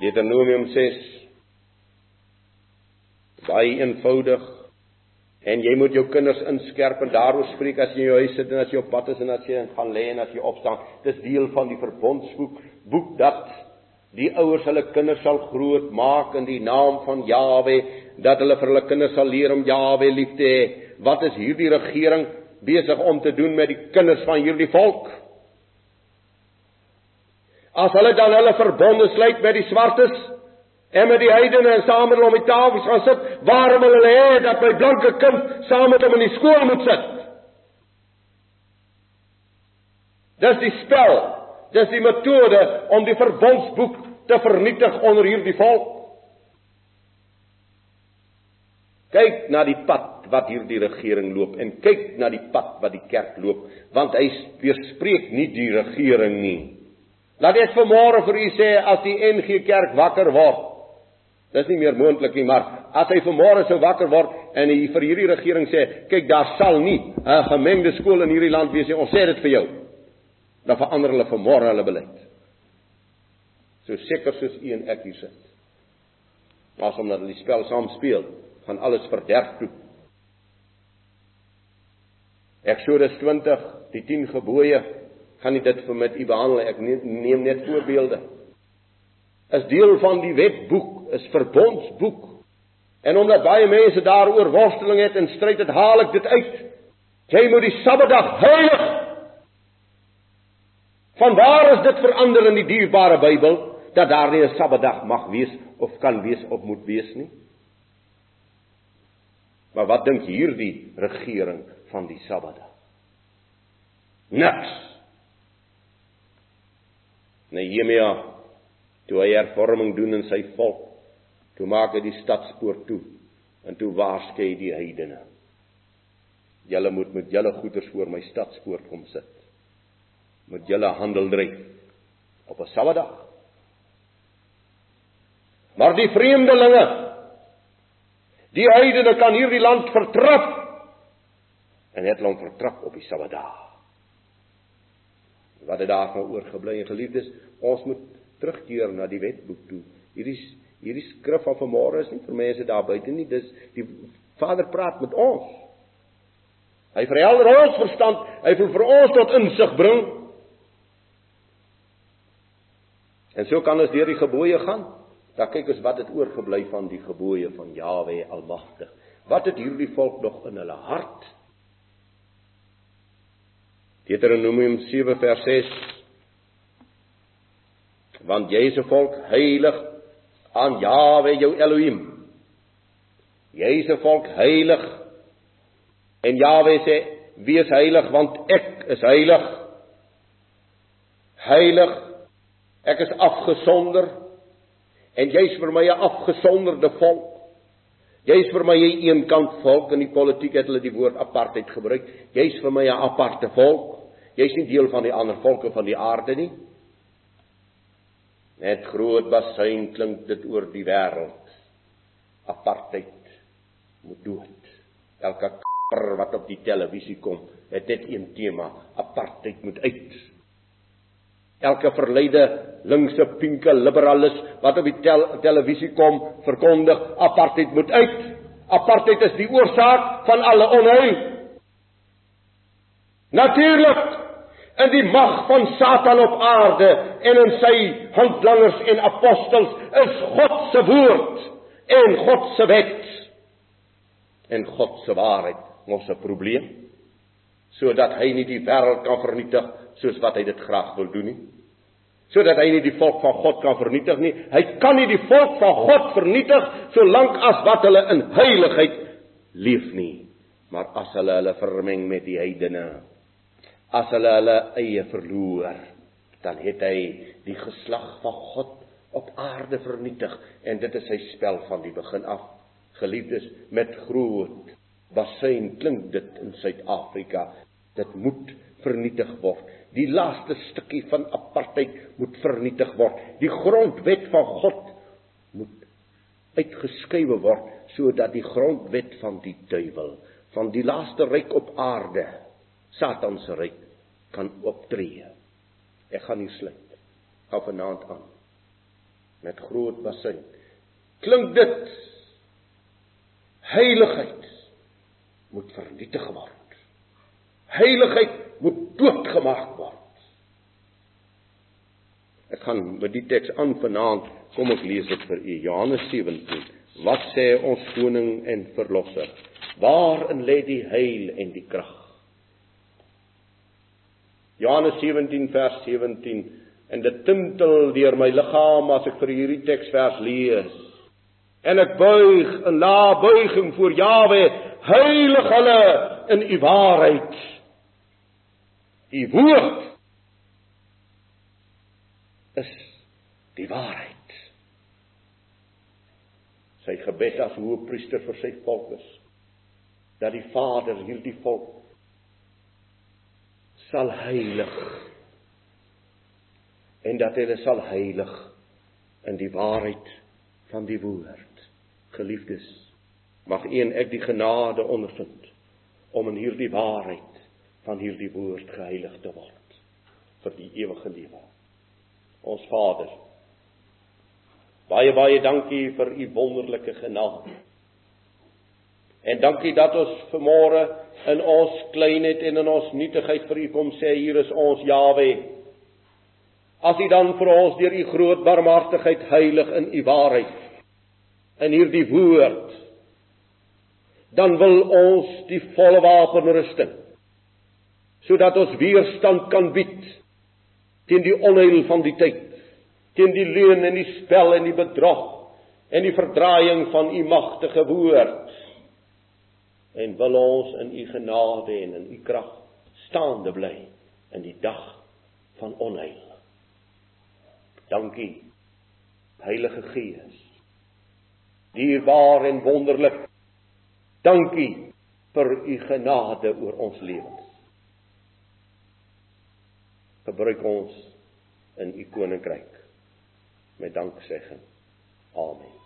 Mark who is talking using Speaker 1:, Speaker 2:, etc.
Speaker 1: Deuteronomium 6 baie eenvoudig. En jy moet jou kinders inskerp en daaroor spreek as jy in jou huis sit en as jy op pad is en as jy gaan lê en as jy opstaan. Dis deel van die verbondsboek boek dat die ouers hulle kinders sal groot maak in die naam van Jawe dat hulle vir hulle kinders sal leer om Jawe lief te hê. Wat is hierdie regering besig om te doen met die kinders van hierdie volk as hulle dan hulle verbonde sluit met die swartes en met die heidene en saam met hulle om die tafels gaan sit, waarom hulle hê dat my blanke kind saam met hom in die skool moet sit? Dis die spel, dis die metode om die verbondsboek te vernietig onder hierdie volk. Kyk na die pad wat hierdie regering loop en kyk na die pad wat die kerk loop, want hy weerspreek nie die regering nie. Laat ek vanmôre vir u sê as die NG Kerk wakker word, Dis nie meer moontlik nie, maar as hy vanmôre sou wakker word en hy vir hierdie regering sê, kyk, daar sal nie 'n gemengde skool in hierdie land wees nie. Ons sê dit vir jou. Dan verander hulle vanmôre hulle beleid. So seker soos u en ek hier sit. Maar omdat hulle die spel saam speel, gaan alles verderf toe. Eksodus 20, die 10 gebooie, gaan nie dit vir met u behandel. Ek neem net voorbeelde. Is deel van die wetboek is verbondsboek. En omdat baie mense daaroor worsteling het en stryd het, haal ek dit uit. Jy moet die Sabbatdag heilig. Vanwaar is dit verander in die dierbare Bybel dat daar nie 'n Sabbatdag mag wees of kan wees of moet wees nie? Maar wat dink hierdie regering van die Sabbatdag? Niks. Nehemia toe hy hervorming doen in sy volk Toe maak hy die stadspoort toe en toe waarsku hy die heidene. Julle moet met julle goederes voor my stadspoort kom sit. Moet julle handel dryf op 'n Sabbatdag. Maar die vreemdelinge die heidene kan hierdie land vertrap en het hulle vertrap op die Sabbatdag. Wat het daar van oorgebly en geliefdes? Ons moet terugkeer na die wetboek toe. Hierdie Hierdie skrif van vanmôre is nie vir mense daar buite nie, dis die Vader praat met ons. Hy verhelder ons verstand, hy wil vir ons tot insig bring. En so kan ons deur die gebooie gaan. Dan kyk ons wat het oorgebly van die gebooie van Jawe Almagtig. Wat het hierdie volk nog in hulle hart? Deuteronomium 7 vers 6 Want jy is 'n volk heilig aan Jawe jou Elohim. Jy is 'n volk heilig. En Jawe sê: "Wees heilig want ek is heilig." Heilig. Ek is afgesonder. En jy's vir my 'n afgesonderde volk. Jy's vir my 'n eenkant volk in die politiek het hulle die woord apartheid gebruik. Jy's vir my 'n aparte volk. Jy's nie deel van die ander volke van die aarde nie. Net groot bassein klink dit oor die wêreld. Apartheid moet dood. Elke kar wat op die televisie kom, het dit een tema: apartheid moet uit. Elke verleide linkse pinke liberalis wat op die tel televisie kom, verkondig apartheid moet uit. Apartheid is die oorsaak van alle onheil. Natuurlik in die mag van Satan op aarde en in sy handlangers en apostels is God se woord en God se wet. En God se waarheid ons 'n probleem sodat hy nie die wêreld kan vernietig soos wat hy dit graag wil doen nie. Sodat hy nie die volk van God kan vernietig nie. Hy kan nie die volk van God vernietig solank as wat hulle in heiligheid leef nie. Maar as hulle hulle vermeng met die heidene as hulle hulle eie verloor, dan het hy die geslag van God op aarde vernietig en dit is sy spel van die begin af. Geliefdes, met groot bassein klink dit in Suid-Afrika. Dit moet vernietig word. Die laaste stukkie van apartheid moet vernietig word. Die grondwet van God moet uitgeskuif word sodat die grondwet van die duiwel, van die laaste ryk op aarde, Satan se ryk kan optree. Ek gaan nie sluit. Hou vanaand aan. met groot bassin. Klink dit heiligheid moet vernietig word. Heiligheid moet doodgemaak word. Ek gaan met die teks aan vanaand, kom ek lees dit vir u. Johannes 17. Wat sê ons koning en verlosser? Waarin lê die heil en die krag? Johannes 17 vers 17 en dit tintel deur my liggaam as ek vir hierdie teksvers lees. En ek buig in la buiging voor Jawe, heilig hulle in u waarheid. U woord is die waarheid. Sy gebed as hoëpriester vir sy volk is dat die Vader hierdie volk sal heilig en dat hulle sal heilig in die waarheid van die woord. Geliefdes, mag een ek die genade ondervind om in hierdie waarheid van hierdie woord geheilig te word vir die ewige lewe. Ons Vader, baie baie dankie vir u wonderlike genade. En dankie dat ons vanmôre in ons kleinheid en in ons nietigheid vir u kom sê hier is ons Jawe. As u dan vir ons deur u groot barmhartigheid heilig in u waarheid in hierdie woord dan wil ons die volle wapenrusting sodat ons weerstand kan bied teen die onheil van die tyd, teen die leuen en die spel en die bedrog en die verdraaiing van u magtige woord. En wil ons in u genade en in u krag staande bly in die dag van onheil. Dankie Heilige Gees. Dierbaar en wonderlik. Dankie vir u genade oor ons lewens gebruik ons in u koninkryk met danksegging. Amen.